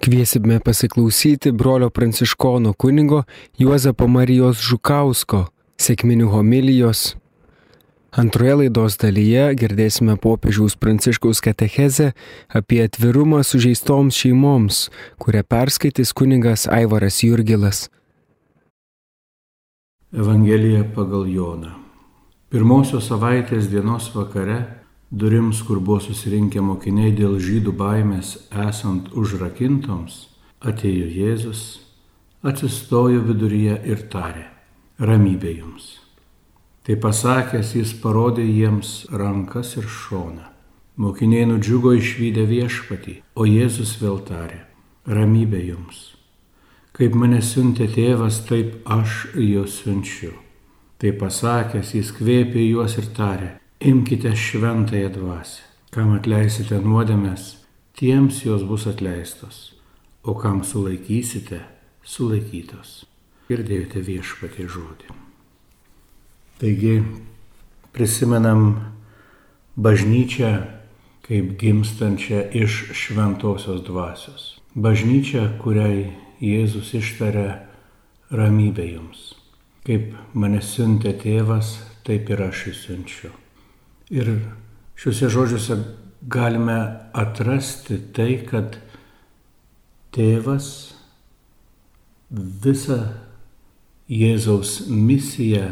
Kviesime pasiklausyti brolio pranciškono kunigo Juozapo Marijos Žukausko sėkminių homilijos. Antroje laidos dalyje girdėsime popiežiaus pranciškaus katechezę apie atvirumą sužeistoms šeimoms, kurią perskaitys kunigas Aivaras Jurgilas. Evangelija pagal Joną. Pirmosios savaitės dienos vakare durims, kur buvo susirinkę mokiniai dėl žydų baimės esant užrakintoms, atėjo Jėzus, atsistojo viduryje ir tarė - ramybė jums. Tai pasakęs jis parodė jiems rankas ir šoną. Mokiniai nudžiugo išvykę viešpatį, o Jėzus vėl tarė - ramybė jums. Kaip mane siuntė tėvas, taip aš juos siunčiu. Tai pasakęs jis kvėpė juos ir tarė Imkite šventąją dvasę. Kam atleisite nuodėmės, tiems jos bus atleistos, o kam sulaikysite, sulaikytos. Girdėjote viešpatį žodį. Taigi prisimenam bažnyčią kaip gimstančią iš šventosios dvasios. Bažnyčia, kuriai Jėzus ištarė ramybę jums. Kaip mane siuntė tėvas, taip ir aš įsiunčiu. Ir šiuose žodžiuose galime atrasti tai, kad tėvas visą Jėzaus misiją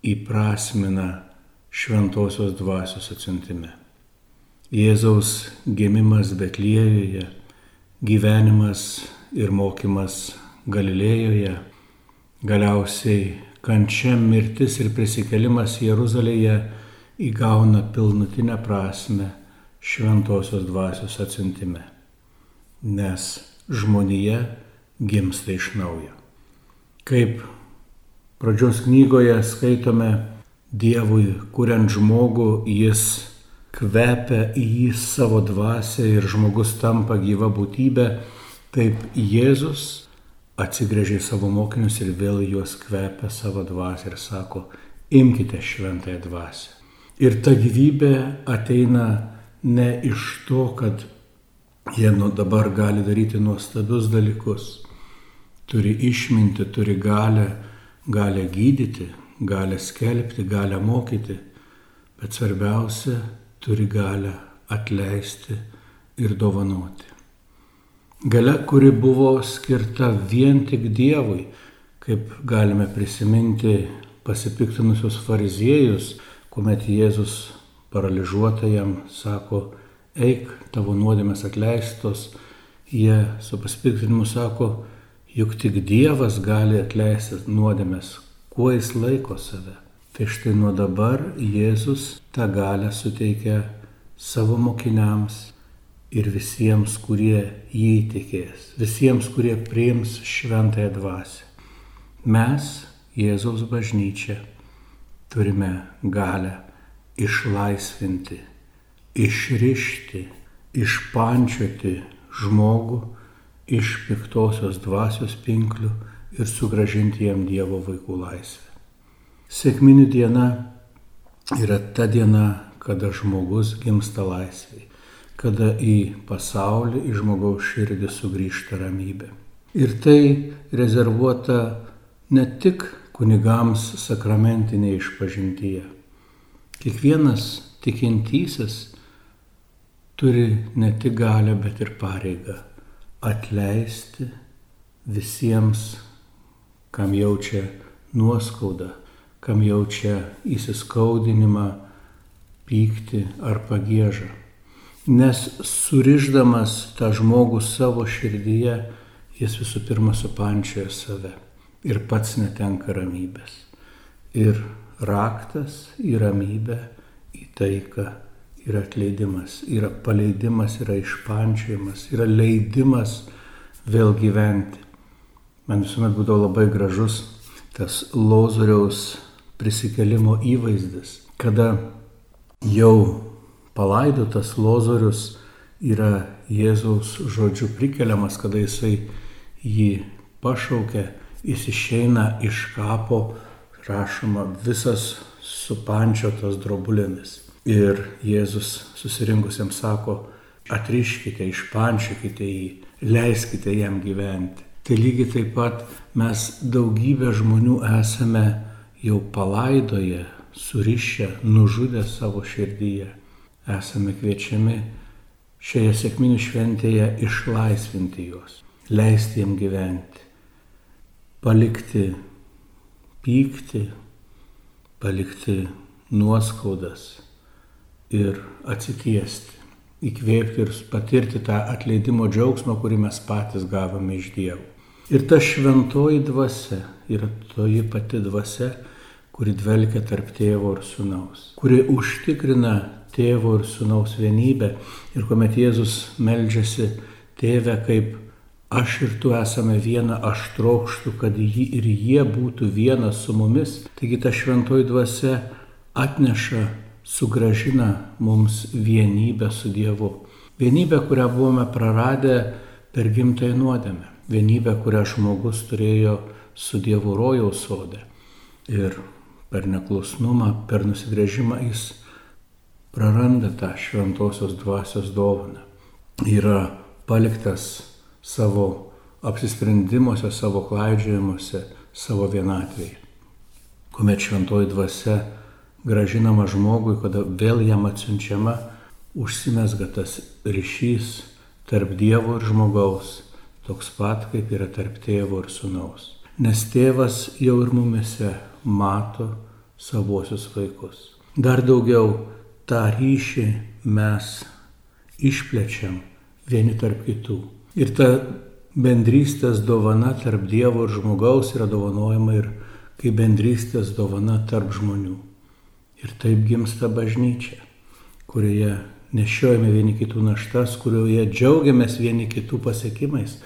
įprasmina šventosios dvasios atsintime. Jėzaus gimimas Betlėjoje, gyvenimas ir mokymas Galilėjoje, galiausiai kančia, mirtis ir prisikelimas Jeruzalėje įgauna pilnutinę prasme šventosios dvasios atsintime, nes žmonija gimsta iš naujo. Kaip pradžios knygoje skaitome, Dievui, kuriant žmogų, jis kvepia į jį savo dvasę ir žmogus tampa gyva būtybė, taip Jėzus atsigrėžė į savo mokinius ir vėl juos kvepia savo dvasę ir sako, imkite šventąją dvasę. Ir ta gyvybė ateina ne iš to, kad jie nuo dabar gali daryti nuostabius dalykus. Turi išminti, turi galę, galę gydyti, galę skelbti, galę mokyti, bet svarbiausia, turi galę atleisti ir dovanoti. Gale, kuri buvo skirta vien tik Dievui, kaip galime prisiminti pasipiktinusius fariziejus, kuomet Jėzus paralyžiuotajam sako, eik, tavo nuodėmės atleistos, jie su pasipiktinimu sako, juk tik Dievas gali atleisti nuodėmės, kuo jis laiko save. Tai štai nuo dabar Jėzus tą galę suteikia savo mokiniams ir visiems, kurie jį įtikės, visiems, kurie priims šventąją dvasę. Mes, Jėzaus bažnyčia, turime galę išlaisvinti, išrišti, išpančioti žmogų iš piktosios dvasios pinklių ir sugražinti jam Dievo vaikų laisvę. Sėkminių diena yra ta diena, kada žmogus gimsta laisvėje, kada į pasaulį, į žmogaus širdį sugrįžta ramybė. Ir tai rezervuota ne tik kunigams sakramentinėje išpažintyje. Kiekvienas tikintysis turi ne tik galę, bet ir pareigą atleisti visiems, kam jaučia nuoskaudą, kam jaučia įsiskaudinimą, pyktį ar pagėžą. Nes suriždamas tą žmogų savo širdyje, jis visų pirma supančioja save ir pats netenka ramybės. Ir raktas į ramybę, į taiką yra atleidimas, yra paleidimas, yra išpančiojimas, yra leidimas vėl gyventi. Man visuomet būdavo labai gražus tas Lozoriaus prisikelimo įvaizdis, kada jau palaidotas Lozorius yra Jėzaus žodžiu prikeliamas, kada jisai jį pašaukė jis išeina iš kapo, rašoma, visas supančiotas drobulėmis. Ir Jėzus susirinkusiems sako, atriškite, išpančiokite jį, leiskite jam gyventi. Tai lygiai taip pat mes daugybę žmonių esame jau palaidoje, surišę, nužudę savo širdyje. Esame kviečiami šioje sėkminių šventėje išlaisvinti juos, leisti jiem gyventi, palikti pykti, palikti nuoskaudas ir atsitiesti, įkvėpti ir patirti tą atleidimo džiaugsmą, kurį mes patys gavome iš Dievo. Ir ta šventoji dvasia yra toji pati dvasia, kuri dvelkia tarp tėvo ir sunaus, kuri užtikrina tėvo ir sunaus vienybę. Ir kuomet Jėzus meldžiasi tėvę kaip aš ir tu esame viena, aš trokštų, kad jį ir jie būtų viena su mumis. Taigi ta šventoji dvasia atneša, sugražina mums vienybę su Dievu. Vienybę, kurią buvome praradę per gimtąją nuodėmę. Vienybę, kurią žmogus turėjo su Dievu rojaus sode. Ir per neklusnumą, per nusigrėžimą jis praranda tą šventosios dvasios dovaną. Yra paliktas savo apsisprendimuose, savo klaidžiojimuose, savo vienatvėje. Kuomet šventoji dvasia gražinama žmogui, kada vėl jam atsiunčiama, užsimesga tas ryšys tarp Dievo ir žmogaus, toks pat kaip yra tarp tėvo ir sunaus. Nes tėvas jau ir mumise mato savuosius vaikus. Dar daugiau tą ryšį mes išplečiam vieni tarp kitų. Ir ta bendrystės dovana tarp Dievo ir žmogaus yra dovanojama ir kaip bendrystės dovana tarp žmonių. Ir taip gimsta bažnyčia, kurioje nešiojame vieni kitų naštas, kurioje džiaugiamės vieni kitų pasiekimais.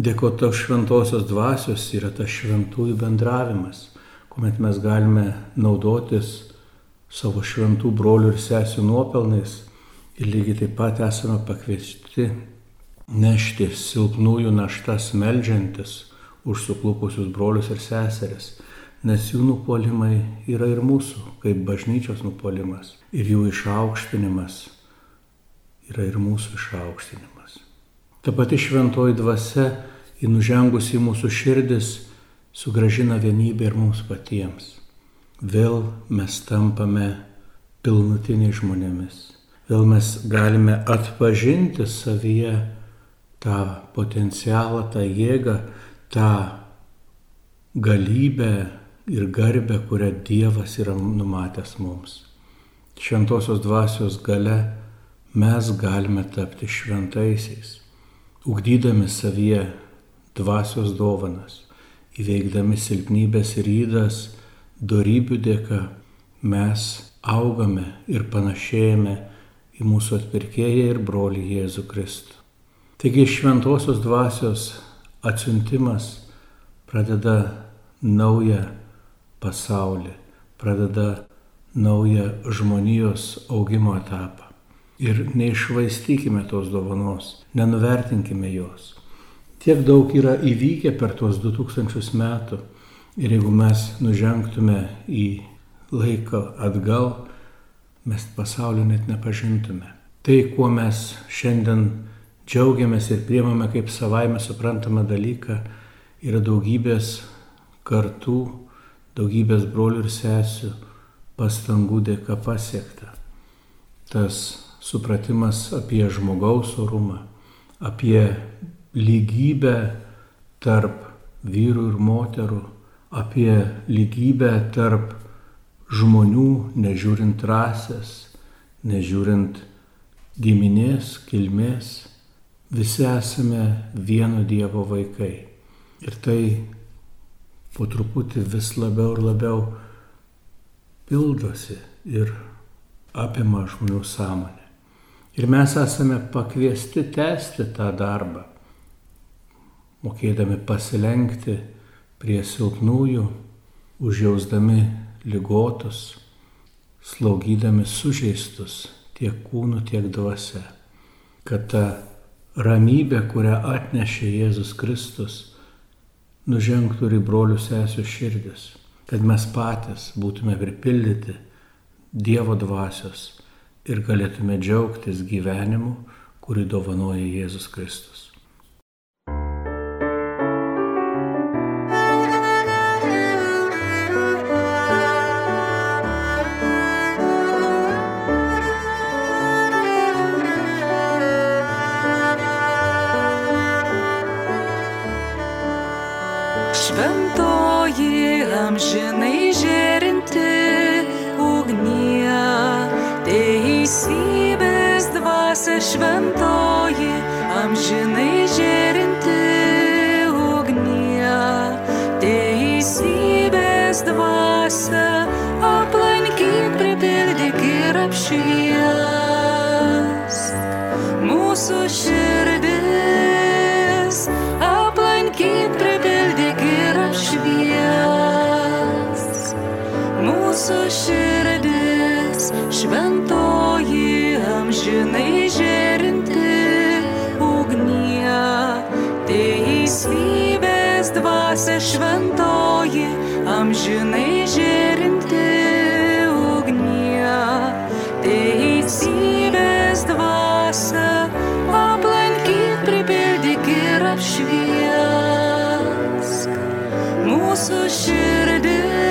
Dėko to šventosios dvasios yra tas šventųjų bendravimas, kuomet mes galime naudotis savo šventų brolių ir sesių nuopelnais ir lygiai taip pat esame pakviesti nešti silpnųjų naštas melžiantis už suklupusius brolius ir seseris, nes jų nupolimai yra ir mūsų, kaip bažnyčios nupolimas. Ir jų išaukštinimas yra ir mūsų išaukštinimas. Ta pati šventoji dvasia, į nužengus į mūsų širdis, sugražina vienybę ir mums patiems. Vėl mes tampame pilnutiniai žmonėmis. Vėl mes galime atpažinti savyje tą potencialą, tą jėgą, tą galybę ir garbę, kurią Dievas yra numatęs mums. Šventosios dvasios gale mes galime tapti šventaisiais, ugdydami savyje dvasios dovanas, įveikdami silpnybės ir įdas, darybių dėka mes augame ir panašėjame į mūsų atpirkėją ir brolį Jėzų Kristų. Taigi šventosios dvasios atsiuntimas pradeda naują pasaulį, pradeda naują žmonijos augimo etapą. Ir neišvaistykime tos dovanos, nenuvertinkime jos. Tiek daug yra įvykę per tuos 2000 metų ir jeigu mes nužengtume į laiką atgal, mes pasaulio net nepažintume. Tai, kuo mes šiandien džiaugiamės ir priemame kaip savaime suprantamą dalyką, yra daugybės kartų, daugybės brolių ir sesių pastangų dėka pasiekta. Tas supratimas apie žmogaus orumą, apie lygybę tarp vyrų ir moterų, apie lygybę tarp žmonių, nežiūrint rasės, nežiūrint giminės, kilmės, Visi esame vieno Dievo vaikai. Ir tai po truputį vis labiau ir labiau pildosi ir apima žmonių sąmonę. Ir mes esame pakviesti tęsti tą darbą, mokėdami pasilenkti prie silpnųjų, užjausdami lygotus, slaugydami sužeistus tiek kūnų, tiek dvasia, kad ta ramybė, kurią atnešė Jėzus Kristus, nužengtų ir į brolių sesijų širdis, kad mes patys būtume pripildyti Dievo dvasios ir galėtume džiaugtis gyvenimu, kurį dovanoja Jėzus Kristus. Šventoji amžinai žėrinti ugnie, teisybės dvasia šventoji amžinai žėrinti ugnie, teisybės dvasia aplankyk, pripildyk ir apšvies dvasia šventoji amžinai žėrinti ugnie, teisybės dvasia aplankyk, pripildyk ir apšvies mūsų širdis,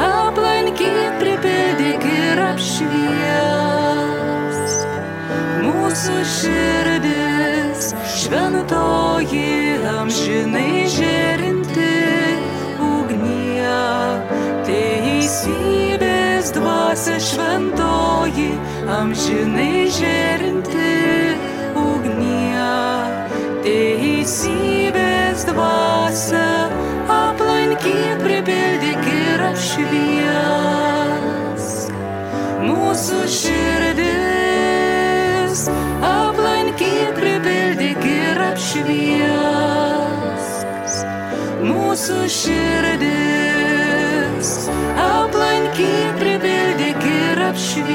aplankyk, pripildyk ir apšvies. Mūsų širdis, šventoji, amžinai žėrinti ugnie, teisybės dvasia šventoji, amžinai žėrinti ugnie, teisybės dvasia aplankyk, pripildyk ir apšvies. Mūsų širdis aplankyk, pripildyk ir apšvies. Mūsų širdis aplankyk, pripildyk ir apšvies.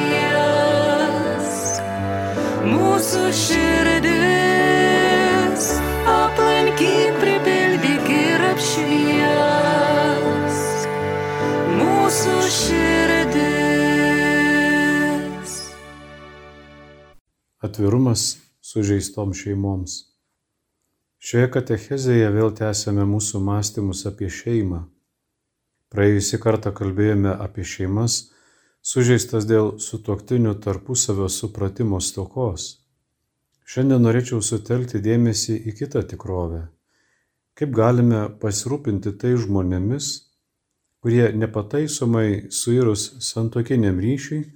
Mūsų širdis aplankyk, pripildyk ir apšvies. Mūsų širdis. Atvirumas sužeistom šeimoms. Šioje katechezėje vėl tęsėme mūsų mąstymus apie šeimą. Praėjusį kartą kalbėjome apie šeimas, sužeistas dėl sutuoktinių tarpusavio supratimo stokos. Šiandien norėčiau sutelkti dėmesį į kitą tikrovę. Kaip galime pasirūpinti tai žmonėmis, kurie nepataisomai suirus santokiniam ryšiui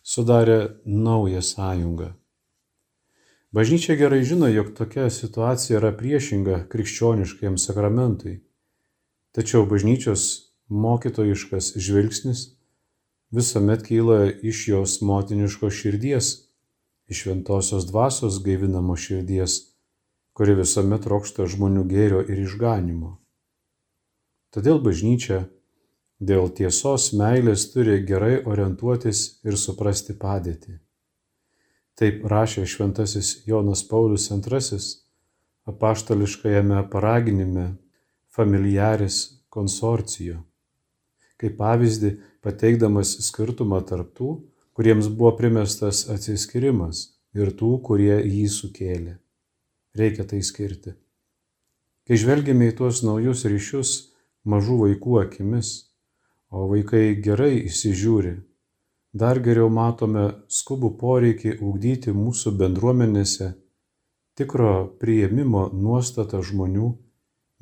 sudarė naują sąjungą. Bažnyčia gerai žino, jog tokia situacija yra priešinga krikščioniškajam sakramentui. Tačiau bažnyčios mokytojiškas žvilgsnis visuomet kyla iš jos motiniškos širdies, iš šventosios dvasios gaivinamo širdies, kuri visuomet trokšta žmonių gėrio ir išganimo. Todėl bažnyčia dėl tiesos meilės turi gerai orientuotis ir suprasti padėtį. Taip rašė šventasis Jonas Paulius II apaštališkajame paraginime Familiaris konsorcijo, kaip pavyzdį pateikdamas skirtumą tarp tų, kuriems buvo primestas atsiskirimas ir tų, kurie jį sukėlė. Reikia tai skirti. Kai žvelgime į tuos naujus ryšius mažų vaikų akimis, o vaikai gerai įsižiūri, dar geriau matome skubų poreikį ugdyti mūsų bendruomenėse tikro prieimimo nuostatą žmonių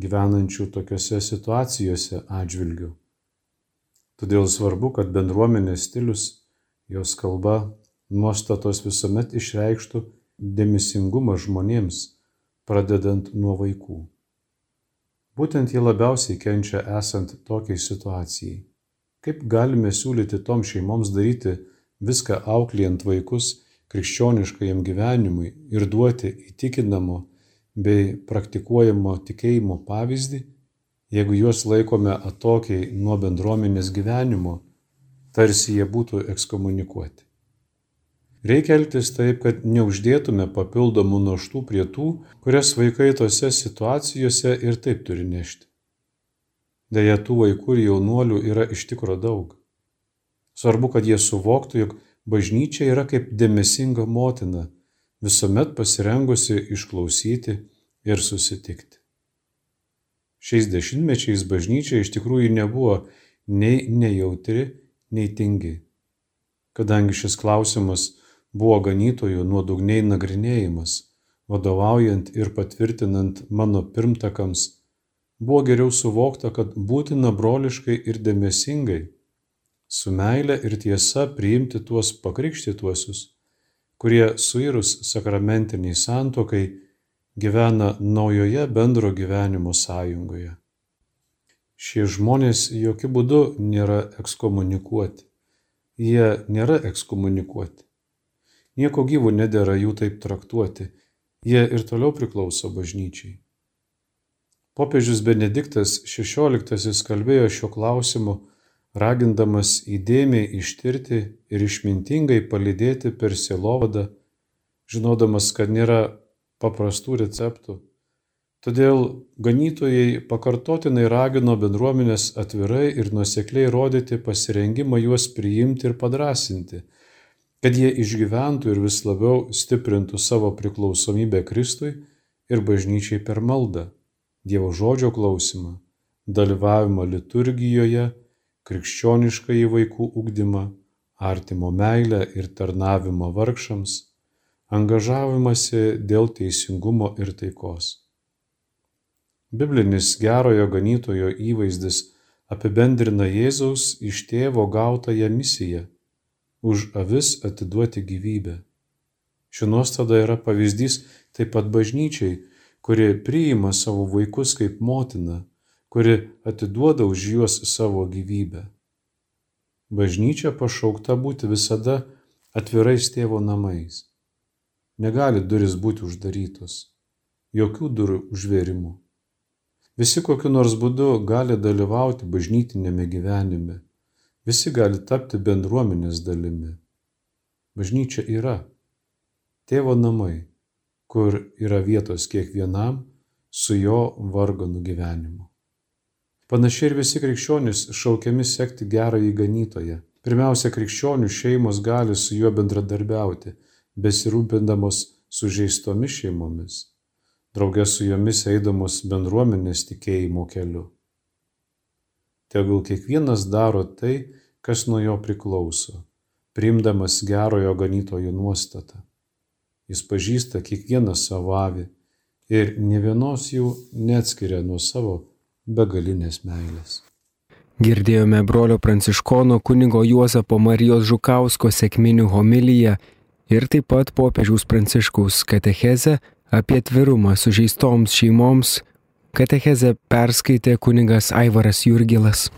gyvenančių tokiuose situacijose atžvilgių. Todėl svarbu, kad bendruomenės stilius, jos kalba, nuostatos visuomet išreikštų dėmesingumą žmonėms, pradedant nuo vaikų. Būtent jie labiausiai kenčia esant tokiai situacijai. Kaip galime siūlyti tom šeimoms daryti viską auklėjant vaikus krikščioniškajam gyvenimui ir duoti įtikinamo bei praktikuojamo tikėjimo pavyzdį, jeigu juos laikome atokiai nuo bendruomenės gyvenimo, tarsi jie būtų ekskomunikuoti. Reikia elgtis taip, kad neuždėtume papildomų naštų prie tų, kurias vaikai tose situacijose ir taip turi nešti. Deja, tų vaikų ir jaunuolių yra iš tikro daug. Svarbu, kad jie suvoktų, jog bažnyčia yra kaip dėmesinga motina, visuomet pasirengusi išklausyti ir susitikti. Šiais dešimtmečiais bažnyčia iš tikrųjų nebuvo nei nejautri, nei tingi, kadangi šis klausimas buvo ganytojų nuodugniai nagrinėjimas, vadovaujant ir patvirtinant mano pirmtakams, buvo geriau suvokta, kad būtina broliškai ir dėmesingai, su meile ir tiesa priimti tuos pakrikštytuosius, kurie suirus sakramentiniai santokai gyvena naujoje bendro gyvenimo sąjungoje. Šie žmonės jokių būdų nėra ekskomunikuoti. Jie nėra ekskomunikuoti. Nieko gyvų nedėra jų taip traktuoti. Jie ir toliau priklauso bažnyčiai. Popiežius Benediktas XVI kalbėjo šiuo klausimu, ragindamas įdėmiai ištirti ir išmintingai palydėti per sielovadą, žinodamas, kad nėra paprastų receptų. Todėl ganytojai pakartotinai ragino bendruomenės atvirai ir nusekliai rodyti pasirengimą juos priimti ir padrasinti, kad jie išgyventų ir vis labiau stiprintų savo priklausomybę Kristui ir bažnyčiai per maldą, Dievo žodžio klausimą, dalyvavimą liturgijoje, krikščionišką į vaikų ugdymą, artimo meilę ir tarnavimą vargšams angažavimąsi dėl teisingumo ir taikos. Biblinis gerojo ganytojo įvaizdis apibendrina Jėzaus iš tėvo gautąją misiją - už avis atiduoti gyvybę. Ši nuostada yra pavyzdys taip pat bažnyčiai, kuri priima savo vaikus kaip motina, kuri atiduoda už juos savo gyvybę. Bažnyčia pašaukta būti visada atvirais tėvo namais Negali duris būti uždarytos. Jokių durų užvėrimų. Visi kokiu nors būdu gali dalyvauti bažnytinėme gyvenime. Visi gali tapti bendruomenės dalimi. Bažnyčia yra tėvo namai, kur yra vietos kiekvienam su jo varganų gyvenimu. Panašiai ir visi krikščionys šaukiami sekti gerąjį ganytoją. Pirmiausia, krikščionių šeimos gali su juo bendradarbiauti besirūpindamos sužeistomis šeimomis, draugė su jomis eidamos bendruomenės tikėjimo keliu. Tegul kiekvienas daro tai, kas nuo jo priklauso, priimdamas gerojo ganytojo nuostatą. Jis pažįsta kiekvieną savo avį ir ne vienos jų neatskiria nuo savo begalinės meilės. Girdėjome brolio pranciškono kunigo Juozapo Marijos Žukausko sėkminių homiliją ir taip pat popiežiaus pranciškaus katechezę apie atvirumą sužeistoms šeimoms. Katechezę perskaitė kuningas Aivaras Jurgilas.